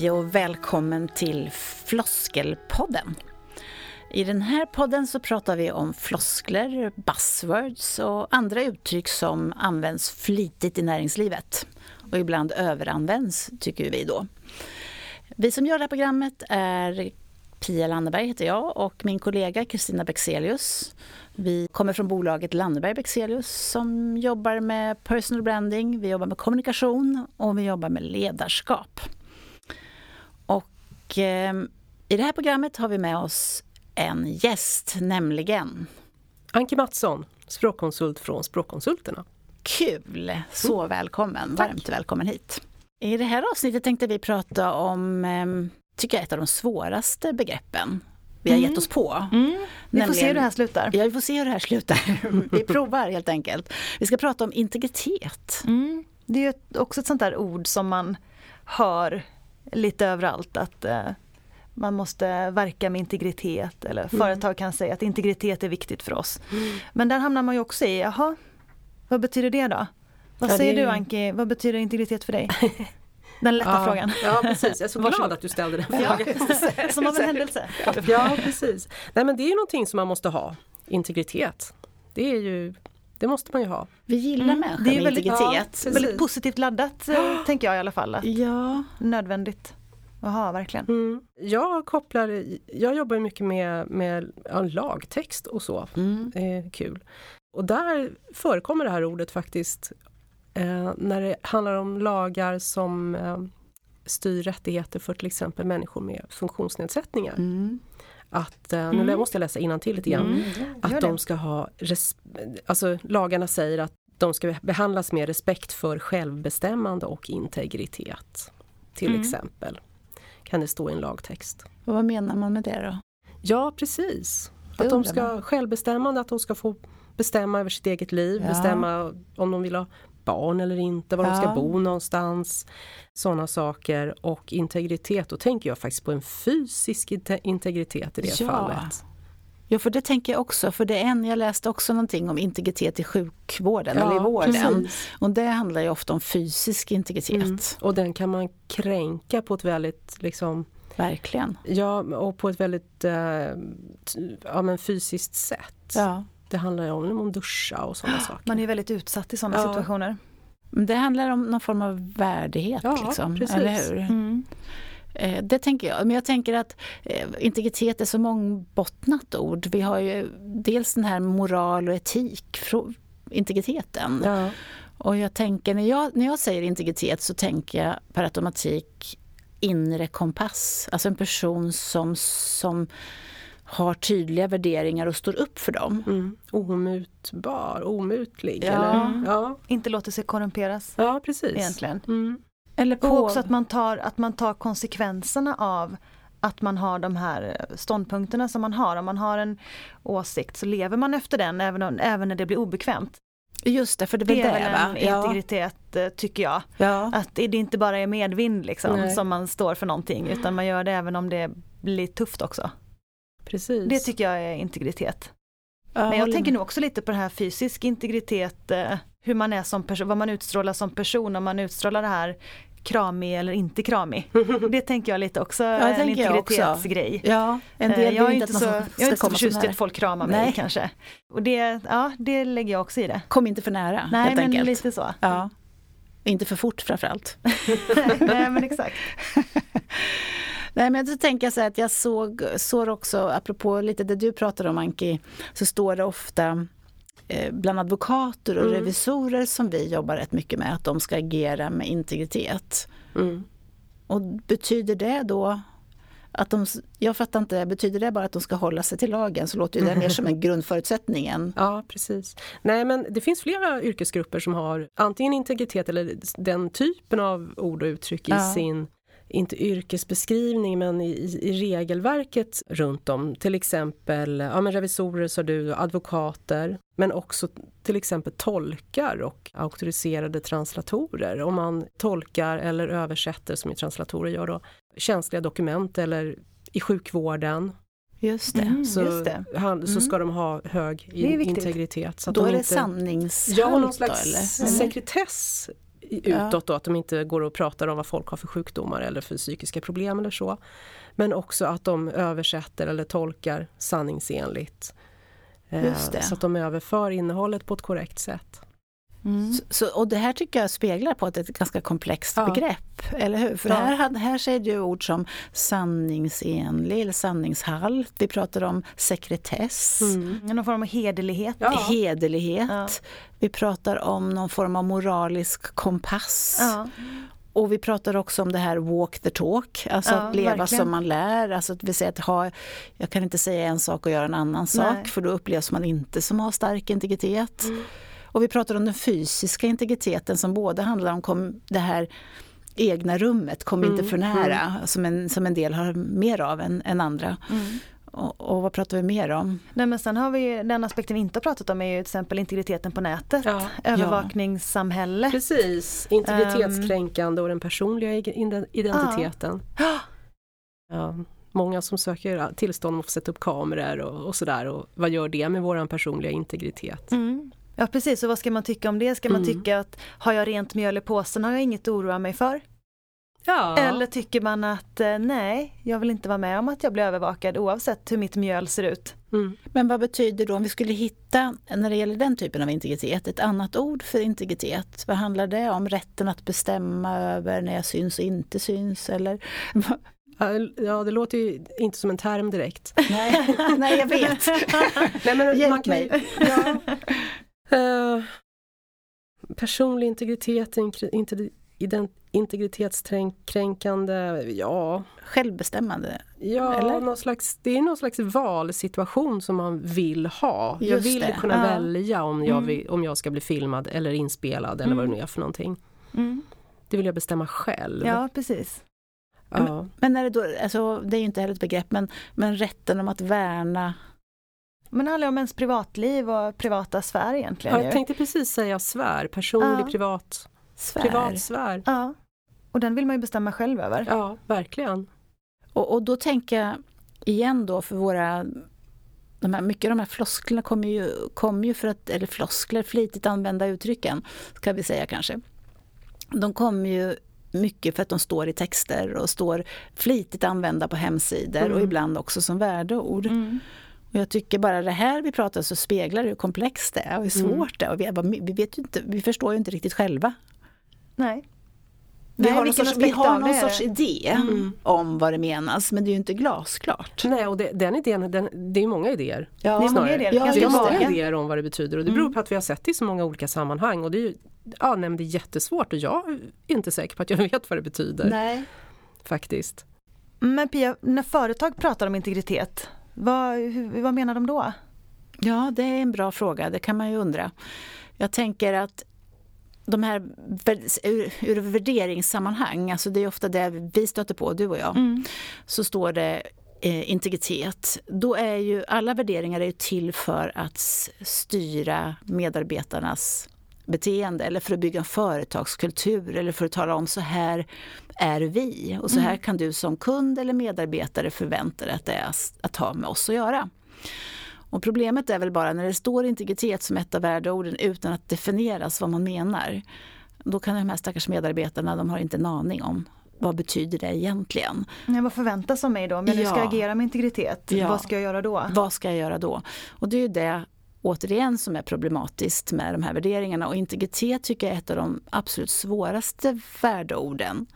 Hej och välkommen till Floskelpodden. I den här podden så pratar vi om floskler, buzzwords och andra uttryck som används flitigt i näringslivet och ibland överanvänds, tycker vi då. Vi som gör det här programmet är Pia Landeberg, heter jag och min kollega Kristina Bexelius. Vi kommer från bolaget Landeberg Bexelius som jobbar med personal branding, vi jobbar med kommunikation och vi jobbar med ledarskap. Och eh, i det här programmet har vi med oss en gäst, nämligen Anki Mattsson, språkkonsult från Språkkonsulterna. Kul! Så mm. välkommen, varmt välkommen hit. I det här avsnittet tänkte vi prata om, eh, tycker jag, ett av de svåraste begreppen vi har mm. gett oss på. Mm. Vi får se hur det här slutar. Ja, vi får se hur det här slutar. vi provar helt enkelt. Vi ska prata om integritet. Mm. Det är också ett sånt där ord som man hör lite överallt att eh, man måste verka med integritet eller mm. företag kan säga att integritet är viktigt för oss. Mm. Men där hamnar man ju också i, jaha, vad betyder det då? Vad ja, säger det... du Anki, vad betyder integritet för dig? Den lätta ja, frågan. Ja precis, jag är så glad att du ställde den frågan. Ja, som av en händelse. Ja precis. Nej men det är ju någonting som man måste ha, integritet. Det är ju det måste man ju ha. Vi gillar mm. människor med väldigt, integritet. Ja, väldigt positivt laddat eh, tänker jag i alla fall. Att ja. Nödvändigt att ha verkligen. Mm. Jag kopplar, jag jobbar mycket med, med ja, lagtext och så. Mm. Eh, kul. Och där förekommer det här ordet faktiskt eh, när det handlar om lagar som eh, styr rättigheter för till exempel människor med funktionsnedsättningar. Mm. Att, eh, nu mm. måste jag läsa till lite grann, mm. att de ska ha, alltså lagarna säger att de ska behandlas med respekt för självbestämmande och integritet. Till mm. exempel kan det stå i en lagtext. Och vad menar man med det då? Ja precis, att de ska man. självbestämmande, att de ska få bestämma över sitt eget liv, ja. bestämma om de vill ha barn eller inte, var ja. de ska bo någonstans. Sådana saker och integritet, då tänker jag faktiskt på en fysisk integritet i det ja. fallet. Ja, för det tänker jag också. För det är en, jag läste också någonting om integritet i sjukvården ja, eller i vården. Precis. Och det handlar ju ofta om fysisk integritet. Mm. Och den kan man kränka på ett väldigt liksom Verkligen. Ja, och på ett väldigt eh, ja, men fysiskt sätt. Ja. Det handlar ju om att duscha och sådana saker. Man är väldigt utsatt i sådana ja. situationer. Det handlar om någon form av värdighet, ja, liksom, precis. eller hur? Mm. Eh, det tänker jag. Men jag tänker att eh, integritet är så mångbottnat ord. Vi har ju dels den här moral och etik, integriteten. Ja. Och jag tänker, när jag, när jag säger integritet så tänker jag per automatik inre kompass. Alltså en person som, som har tydliga värderingar och står upp för dem. Mm. Omutbar, omutlig. Ja. Eller? ja. Inte låter sig korrumperas. Ja, precis. Egentligen. Mm. Eller på... Och också att man, tar, att man tar konsekvenserna av att man har de här ståndpunkterna som man har. Om man har en åsikt så lever man efter den även, om, även när det blir obekvämt. Just det, för det, det är väl en integritet ja. Eh, tycker jag. Ja. Att det inte bara är medvind liksom, som man står för någonting utan man gör det även om det blir tufft också. Precis. Det tycker jag är integritet. Men jag tänker nog också lite på det här fysisk integritet, eh, hur man är som person, vad man utstrålar som person, om man utstrålar det här kramig eller inte kramig. Det tänker jag lite också, ja, en integritetsgrej. Ja, en del eh, jag är inte så, jag är inte så förtjust i att folk kramar mig Nej. kanske. Och det, ja, det lägger jag också i det. Kom inte för nära Nej, helt men enkelt. lite så. Ja. Inte för fort framförallt. Nej men exakt. Nej men så tänker jag så att jag såg, såg också, apropå lite det du pratade om Anki, så står det ofta eh, bland advokater och mm. revisorer som vi jobbar rätt mycket med, att de ska agera med integritet. Mm. Och betyder det då att de, jag fattar inte, betyder det bara att de ska hålla sig till lagen så låter det mer som en grundförutsättning. Än... Ja precis. Nej men det finns flera yrkesgrupper som har antingen integritet eller den typen av ord och uttryck i ja. sin inte yrkesbeskrivning men i, i, regelverket runt om. Till exempel ja, men revisorer, sa du, advokater men också till exempel tolkar och auktoriserade translatorer. Om man tolkar eller översätter som translatorer gör då känsliga dokument eller i sjukvården Just det. Mm, så, just det. Han, så ska de ha hög in, integritet. Så då de är det inte, sannings Ja, någon slags eller? sekretess utåt då, att de inte går och pratar om vad folk har för sjukdomar eller för psykiska problem eller så. Men också att de översätter eller tolkar sanningsenligt. Eh, så att de överför innehållet på ett korrekt sätt. Mm. Så, och det här tycker jag speglar på att det är ett ganska komplext ja. begrepp, eller hur? För ja. här, här säger du ord som sanningsenlig eller sanningshalt. Vi pratar om sekretess. Mm. Någon form av hederlighet. Ja. Hederlighet. Vi pratar om någon form av moralisk kompass. Och vi pratar också om det här walk the talk, alltså ja, att leva verkligen. som man lär. Alltså att vi säger att ha, jag kan inte säga en sak och göra en annan Nej. sak för då upplevs man inte som har stark integritet. Mm. Och vi pratar om den fysiska integriteten som både handlar om kom, det här egna rummet, kom mm, inte för nära, mm. som, en, som en del har mer av än, än andra. Mm. Och, och, vad pratar vi mer om? Nej, men sen har vi den aspekten vi inte har pratat om är ju till exempel integriteten på nätet. Ja. Övervakningssamhälle. Ja. Precis, integritetskränkande um, och den personliga identiteten. Ja. ja. Många som söker tillstånd att få sätta upp kameror och, och sådär och vad gör det med vår personliga integritet? Mm. Ja precis, och vad ska man tycka om det? Ska man mm. tycka att har jag rent mjöl i påsen har jag inget att oroa mig för? Ja. Eller tycker man att eh, nej, jag vill inte vara med om att jag blir övervakad oavsett hur mitt mjöl ser ut. Mm. Men vad betyder då om vi skulle hitta, när det gäller den typen av integritet, ett annat ord för integritet? Vad handlar det om? Rätten att bestämma över när jag syns och inte syns? Eller? Ja, det låter ju inte som en term direkt. Nej, nej jag vet. nej, men Hjälp man kan, mig. Ja, Uh, personlig integritet, integritetskränkande, ja. Självbestämmande? Ja, eller? Någon slags, det är någon slags valsituation som man vill ha. Just jag vill det. kunna ja. välja om jag, mm. vill, om jag ska bli filmad eller inspelad eller mm. vad det mm. nu är för någonting. Mm. Det vill jag bestämma själv. Ja, precis. Ja. Men, men är det, då, alltså, det är ju inte heller ett begrepp, men, men rätten om att värna men det handlar om ens privatliv och privata sfär egentligen. Ja, jag tänkte precis säga svär, personlig ja. privat sfär. Privat sfär. Ja. Och den vill man ju bestämma själv över. Ja, verkligen. Och, och då tänker jag igen då för våra de här, mycket av de här flosklerna kommer ju, kom ju för att, eller floskler, flitigt använda uttrycken, ska vi säga kanske. De kommer ju mycket för att de står i texter och står flitigt använda på hemsidor mm. och ibland också som värdeord. Mm. Och jag tycker bara det här vi pratar så speglar hur komplext det är och hur mm. svårt mm. det är. Och vi, vi, vet inte, vi förstår ju inte riktigt själva. Nej. Vi Nej, har någon sorts, vi har någon sorts idé mm. om vad det menas men det är ju inte glasklart. Nej och det, den idén, den, det är många idéer. Ja, det är många idéer. Ja, det är många idéer om vad det betyder och det beror mm. på att vi har sett det i så många olika sammanhang. Och det är ju, ja, nej, det är jättesvårt och jag är inte säker på att jag vet vad det betyder. Nej. Faktiskt. Men Pia, när företag pratar om integritet, vad, hur, vad menar de då? Ja, det är en bra fråga, det kan man ju undra. Jag tänker att de här ur, ur värderingssammanhang, alltså det är ofta det vi stöter på, du och jag, mm. så står det eh, integritet. Då är ju alla värderingar är till för att styra medarbetarnas beteende eller för att bygga en företagskultur eller för att tala om så här är vi och så här mm. kan du som kund eller medarbetare förvänta dig att det är att ha med oss att göra. Och problemet är väl bara när det står integritet som ett av värdeorden utan att definieras vad man menar. Då kan de här stackars medarbetarna, de har inte en aning om vad betyder det egentligen? Ja, vad förväntas av mig då? Om jag nu ska agera med integritet, ja. vad ska jag göra då? Vad ska jag göra då? Och det är ju det återigen som är problematiskt med de här värderingarna. Och integritet tycker jag är ett av de absolut svåraste värdeorden.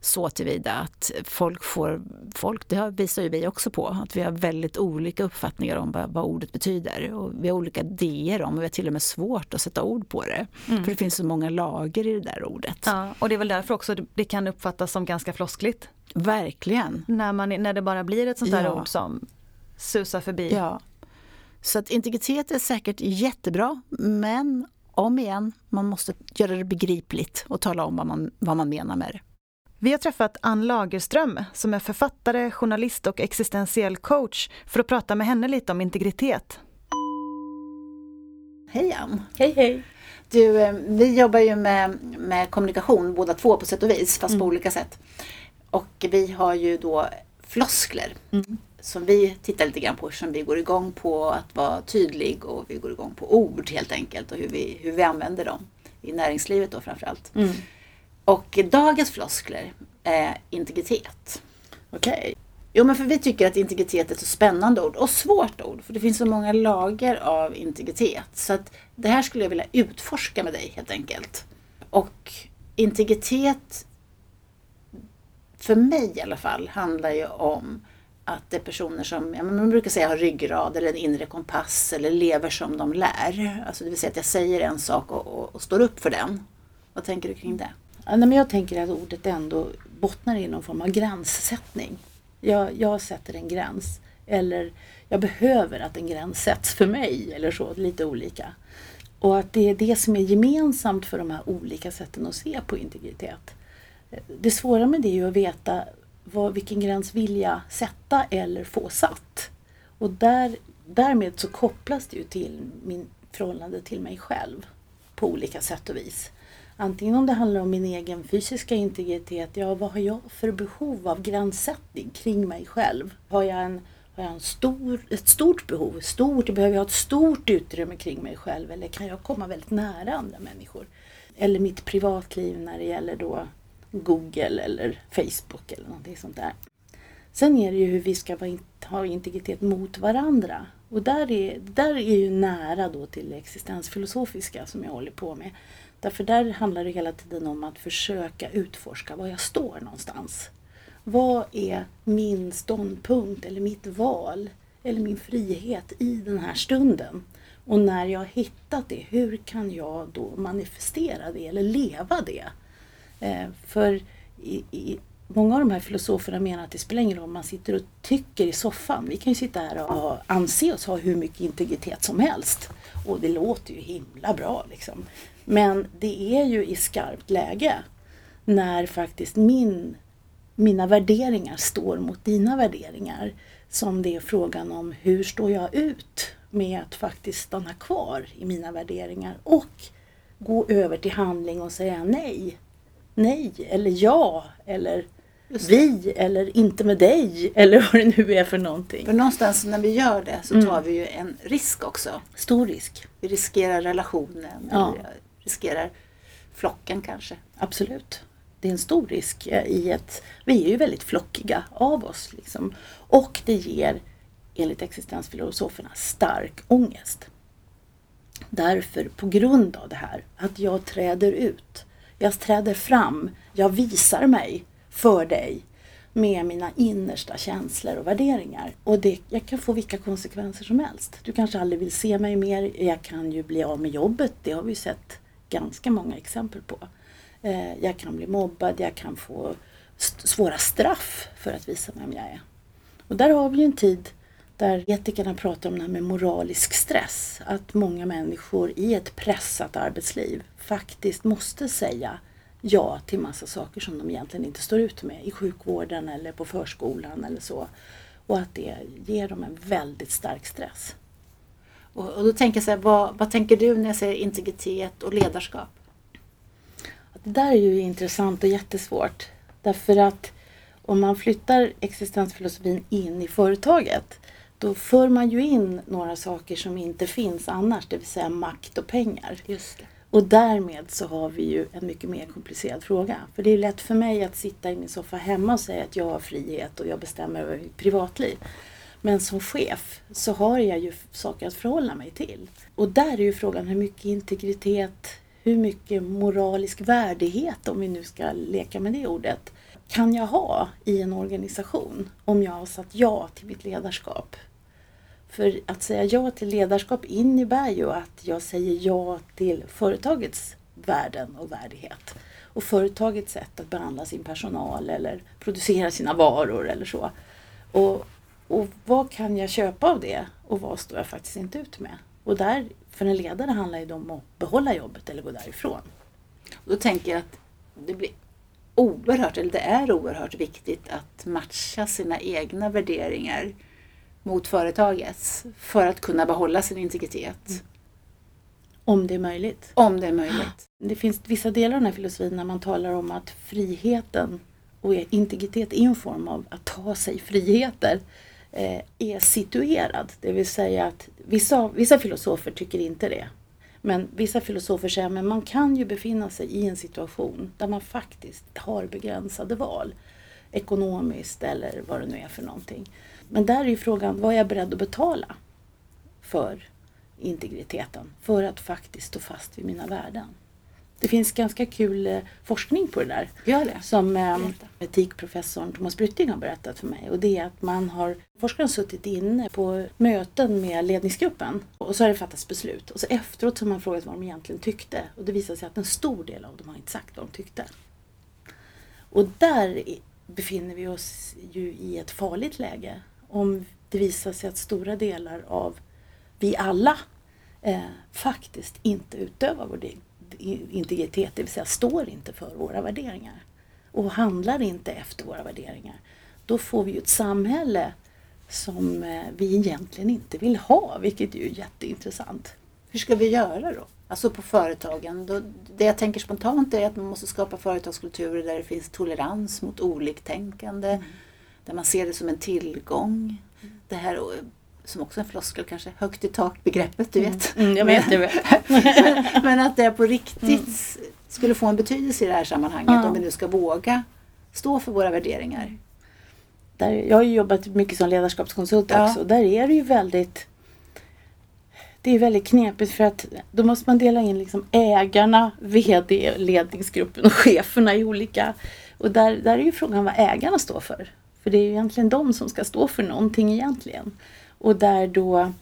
Så tillvida att folk får, folk, det visar ju vi också på, att vi har väldigt olika uppfattningar om vad, vad ordet betyder. Och vi har olika idéer om och vi har till och med svårt att sätta ord på det. Mm. För det finns så många lager i det där ordet. Ja, och det är väl därför också det kan uppfattas som ganska floskligt. Verkligen. När, man, när det bara blir ett sånt där ja. ord som susar förbi. Ja. Så att integritet är säkert jättebra, men om igen, man måste göra det begripligt och tala om vad man, vad man menar med det. Vi har träffat Ann Lagerström som är författare, journalist och existentiell coach för att prata med henne lite om integritet. Hej Ann! Hej hej! Du, eh, vi jobbar ju med, med kommunikation båda två på sätt och vis, fast mm. på olika sätt. Och vi har ju då floskler. Mm som vi tittar lite grann på som vi går igång på att vara tydlig och vi går igång på ord helt enkelt och hur vi, hur vi använder dem i näringslivet då framförallt. Mm. Och dagens floskler är integritet. Okej. Jo, men för vi tycker att integritet är ett så spännande ord och svårt ord. För det finns så många lager av integritet. Så att det här skulle jag vilja utforska med dig helt enkelt. Och integritet, för mig i alla fall, handlar ju om att det är personer som, ja, man brukar säga har ryggrad eller en inre kompass eller lever som de lär. Alltså det vill säga att jag säger en sak och, och, och står upp för den. Vad tänker du kring det? Ja, nej, men jag tänker att ordet ändå bottnar i någon form av gränssättning. Jag, jag sätter en gräns. Eller jag behöver att en gräns sätts för mig eller så, lite olika. Och att det är det som är gemensamt för de här olika sätten att se på integritet. Det svåra med det är ju att veta vad, vilken gräns vill jag sätta eller få satt. Och där, därmed så kopplas det ju till min förhållande till mig själv på olika sätt och vis. Antingen om det handlar om min egen fysiska integritet, ja vad har jag för behov av gränssättning kring mig själv? Har jag, en, har jag en stor, ett stort behov, stort, behöver jag ha ett stort utrymme kring mig själv eller kan jag komma väldigt nära andra människor? Eller mitt privatliv när det gäller då Google eller Facebook eller någonting sånt där. Sen är det ju hur vi ska ha integritet mot varandra. Och där är, där är ju nära då till det existensfilosofiska som jag håller på med. Därför där handlar det hela tiden om att försöka utforska var jag står någonstans. Vad är min ståndpunkt eller mitt val eller min frihet i den här stunden? Och när jag har hittat det, hur kan jag då manifestera det eller leva det? Eh, för i, i, många av de här filosoferna menar att det spelar ingen roll om man sitter och tycker i soffan. Vi kan ju sitta här och anse oss ha hur mycket integritet som helst. Och det låter ju himla bra liksom. Men det är ju i skarpt läge när faktiskt min, mina värderingar står mot dina värderingar som det är frågan om hur står jag ut med att faktiskt stanna kvar i mina värderingar och gå över till handling och säga nej. Nej eller ja eller vi eller inte med dig eller vad det nu är för någonting. För någonstans när vi gör det så tar mm. vi ju en risk också. Stor risk. Vi riskerar relationen. Ja. Riskerar flocken kanske. Absolut. Det är en stor risk i att vi är ju väldigt flockiga av oss. Liksom. Och det ger, enligt existensfilosoferna, stark ångest. Därför, på grund av det här, att jag träder ut. Jag träder fram, jag visar mig för dig med mina innersta känslor och värderingar. Och det, jag kan få vilka konsekvenser som helst. Du kanske aldrig vill se mig mer. Jag kan ju bli av med jobbet. Det har vi ju sett ganska många exempel på. Eh, jag kan bli mobbad, jag kan få svåra straff för att visa vem jag är. Och där har vi ju en tid där etikerna pratar om det här med moralisk stress. Att många människor i ett pressat arbetsliv faktiskt måste säga ja till massa saker som de egentligen inte står ut med i sjukvården eller på förskolan eller så. Och att det ger dem en väldigt stark stress. Och, och då tänker jag så här, vad, vad tänker du när jag säger integritet och ledarskap? Det där är ju intressant och jättesvårt. Därför att om man flyttar existensfilosofin in i företaget då för man ju in några saker som inte finns annars, det vill säga makt och pengar. Just det. Och därmed så har vi ju en mycket mer komplicerad fråga. För det är lätt för mig att sitta i min soffa hemma och säga att jag har frihet och jag bestämmer över mitt privatliv. Men som chef så har jag ju saker att förhålla mig till. Och där är ju frågan hur mycket integritet, hur mycket moralisk värdighet, om vi nu ska leka med det ordet, kan jag ha i en organisation om jag har sagt ja till mitt ledarskap? För att säga ja till ledarskap innebär ju att jag säger ja till företagets värden och värdighet. Och företagets sätt att behandla sin personal eller producera sina varor eller så. Och och vad kan jag köpa av det och vad står jag faktiskt inte ut med? Och där, för en ledare handlar det om att behålla jobbet eller gå därifrån. Och då tänker jag att det blir oerhört, eller det är oerhört viktigt att matcha sina egna värderingar mot företagets för att kunna behålla sin integritet. Mm. Om det är möjligt. Om det är möjligt. Det finns vissa delar av den här filosofin när man talar om att friheten och integritet är en form av att ta sig friheter eh, är situerad. Det vill säga att vissa, vissa filosofer tycker inte det. Men vissa filosofer säger att man kan ju befinna sig i en situation där man faktiskt har begränsade val. Ekonomiskt eller vad det nu är för någonting. Men där är ju frågan, vad är jag beredd att betala för integriteten? För att faktiskt stå fast vid mina värden. Det finns ganska kul eh, forskning på det där. Gör det. Som eh, etikprofessorn Thomas Brytting har berättat för mig. Och det är att man har, forskaren suttit inne på möten med ledningsgruppen och så har det fattats beslut. Och så efteråt så har man frågat vad de egentligen tyckte. Och det visar sig att en stor del av dem har inte sagt vad de tyckte. Och där befinner vi oss ju i ett farligt läge. Om det visar sig att stora delar av vi alla eh, faktiskt inte utövar vår integritet, det vill säga står inte för våra värderingar och handlar inte efter våra värderingar. Då får vi ju ett samhälle som eh, vi egentligen inte vill ha, vilket är ju jätteintressant. Hur ska vi göra då? Alltså på företagen. Då, det jag tänker spontant är att man måste skapa företagskulturer där det finns tolerans mot oliktänkande. Mm. Där man ser det som en tillgång. Mm. Det här som också en floskel kanske, högt i tak-begreppet, du vet. Mm, jag vet, jag vet. Men att det på riktigt mm. skulle få en betydelse i det här sammanhanget mm. om vi nu ska våga stå för våra värderingar. Där, jag har ju jobbat mycket som ledarskapskonsult ja. också. Där är det ju väldigt det är väldigt knepigt för att då måste man dela in liksom ägarna, VD, ledningsgruppen och cheferna i olika... Och där, där är ju frågan vad ägarna står för. För det är ju egentligen de som ska stå för någonting egentligen. Och där då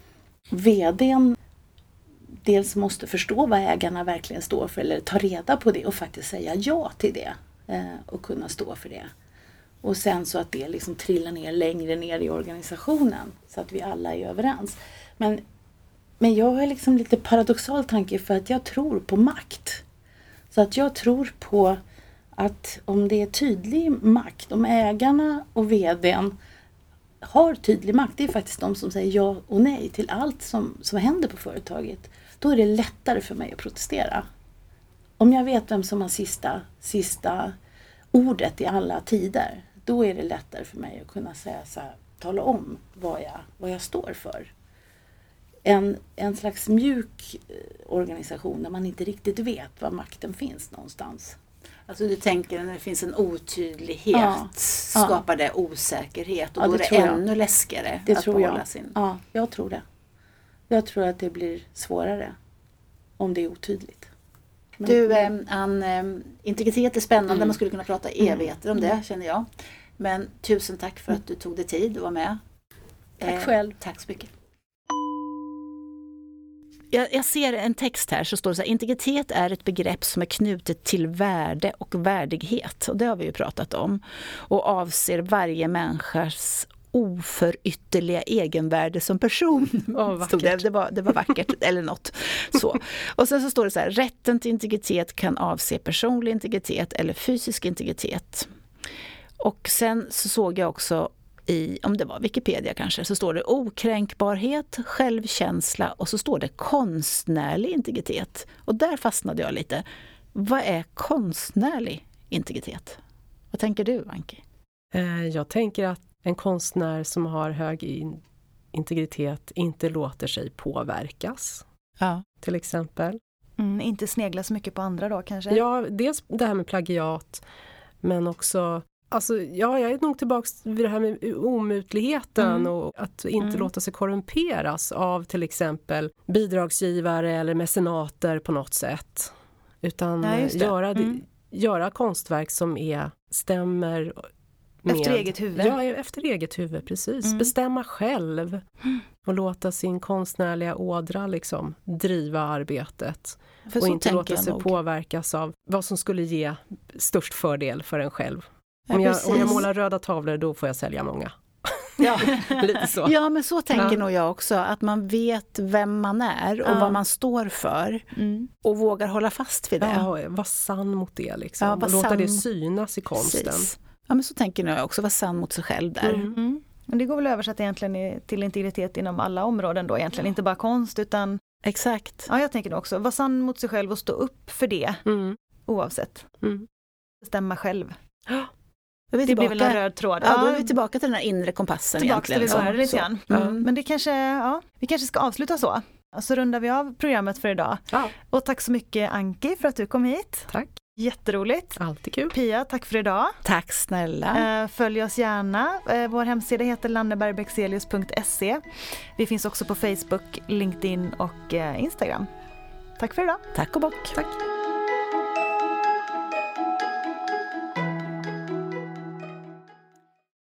VDn dels måste förstå vad ägarna verkligen står för eller ta reda på det och faktiskt säga ja till det eh, och kunna stå för det. Och sen så att det liksom trillar ner längre ner i organisationen så att vi alla är överens. Men, men jag har liksom lite paradoxal tanke för att jag tror på makt. Så att jag tror på att om det är tydlig makt, om ägarna och VDn har tydlig makt, det är faktiskt de som säger ja och nej till allt som, som händer på företaget. Då är det lättare för mig att protestera. Om jag vet vem som har sista, sista ordet i alla tider, då är det lättare för mig att kunna säga så här, tala om vad jag, vad jag står för. En, en slags mjuk eh, organisation där man inte riktigt vet var makten finns någonstans. Alltså du tänker när det finns en otydlighet ja. skapar det osäkerhet och ja, då är det ännu jag. läskigare det att tror behålla jag. sin... Ja, jag tror det. Jag tror att det blir svårare om det är otydligt. Men, du eh, Ann, eh, integritet är spännande, mm. man skulle kunna prata mm. evigheter om det mm. känner jag. Men tusen tack för att du tog dig tid att vara med. Tack eh, själv. Tack så mycket jag, jag, ser en text här så står det så här, integritet är ett begrepp som är knutet till värde och värdighet. Och det har vi ju pratat om. Och avser varje människas oförytterliga egenvärde som person. Oh, det, det, var, det var vackert, eller något. Så. Och sen så står det så här, rätten till integritet kan avse personlig integritet eller fysisk integritet. Och sen så såg jag också i, om det var Wikipedia kanske, så står det okränkbarhet, självkänsla och så står det konstnärlig integritet. Och där fastnade jag lite. Vad är konstnärlig integritet? Vad tänker du, Anki? Eh, jag tänker att en konstnär som har hög integritet inte låter sig påverkas. Ja. Till exempel. Mm, inte snegla så mycket på andra då kanske? Ja, dels det här med plagiat men också Alltså, ja, jag är nog tillbaka vid det här med omutligheten mm. och att inte mm. låta sig korrumperas av till exempel bidragsgivare eller mecenater på något sätt. Utan ja, göra, mm. göra konstverk som är, stämmer med, efter eget huvud? Ja, efter eget huvud, precis. Mm. Bestämma själv och låta sin konstnärliga ådra liksom driva arbetet. För och inte låta sig nog. påverkas av vad som skulle ge störst fördel för en själv. Om jag, om jag målar röda tavlor då får jag sälja många. Ja. Lite så. ja, men så tänker ja. nog jag också. Att man vet vem man är och ja. vad man står för. Mm. Och vågar hålla fast vid det. Ja, var sann mot det liksom. Ja, och låta sann... det synas i konsten. Precis. Ja, men så tänker nog jag också. Vara sann mot sig själv där. Mm. Mm. Men det går väl översatt egentligen till integritet inom alla områden då egentligen. Inte bara konst utan Exakt. Ja, jag tänker nog också. Vara sann mot sig själv och stå upp för det. Mm. Oavsett. Mm. Bestämma själv. Det blir väl en röd tråd. Ja, då är vi tillbaka till den här inre kompassen tillbaka egentligen. Tillbaka till det lite grann. Mm. Men det kanske, ja, vi kanske ska avsluta så. Så rundar vi av programmet för idag. Ja. Och tack så mycket Anki för att du kom hit. Tack. Jätteroligt. Alltid kul. Pia, tack för idag. Tack snälla. Eh, Följ oss gärna. Eh, Vår hemsida heter lannebergbexelius.se. Vi finns också på Facebook, LinkedIn och eh, Instagram. Tack för idag. Tack och bock. Tack.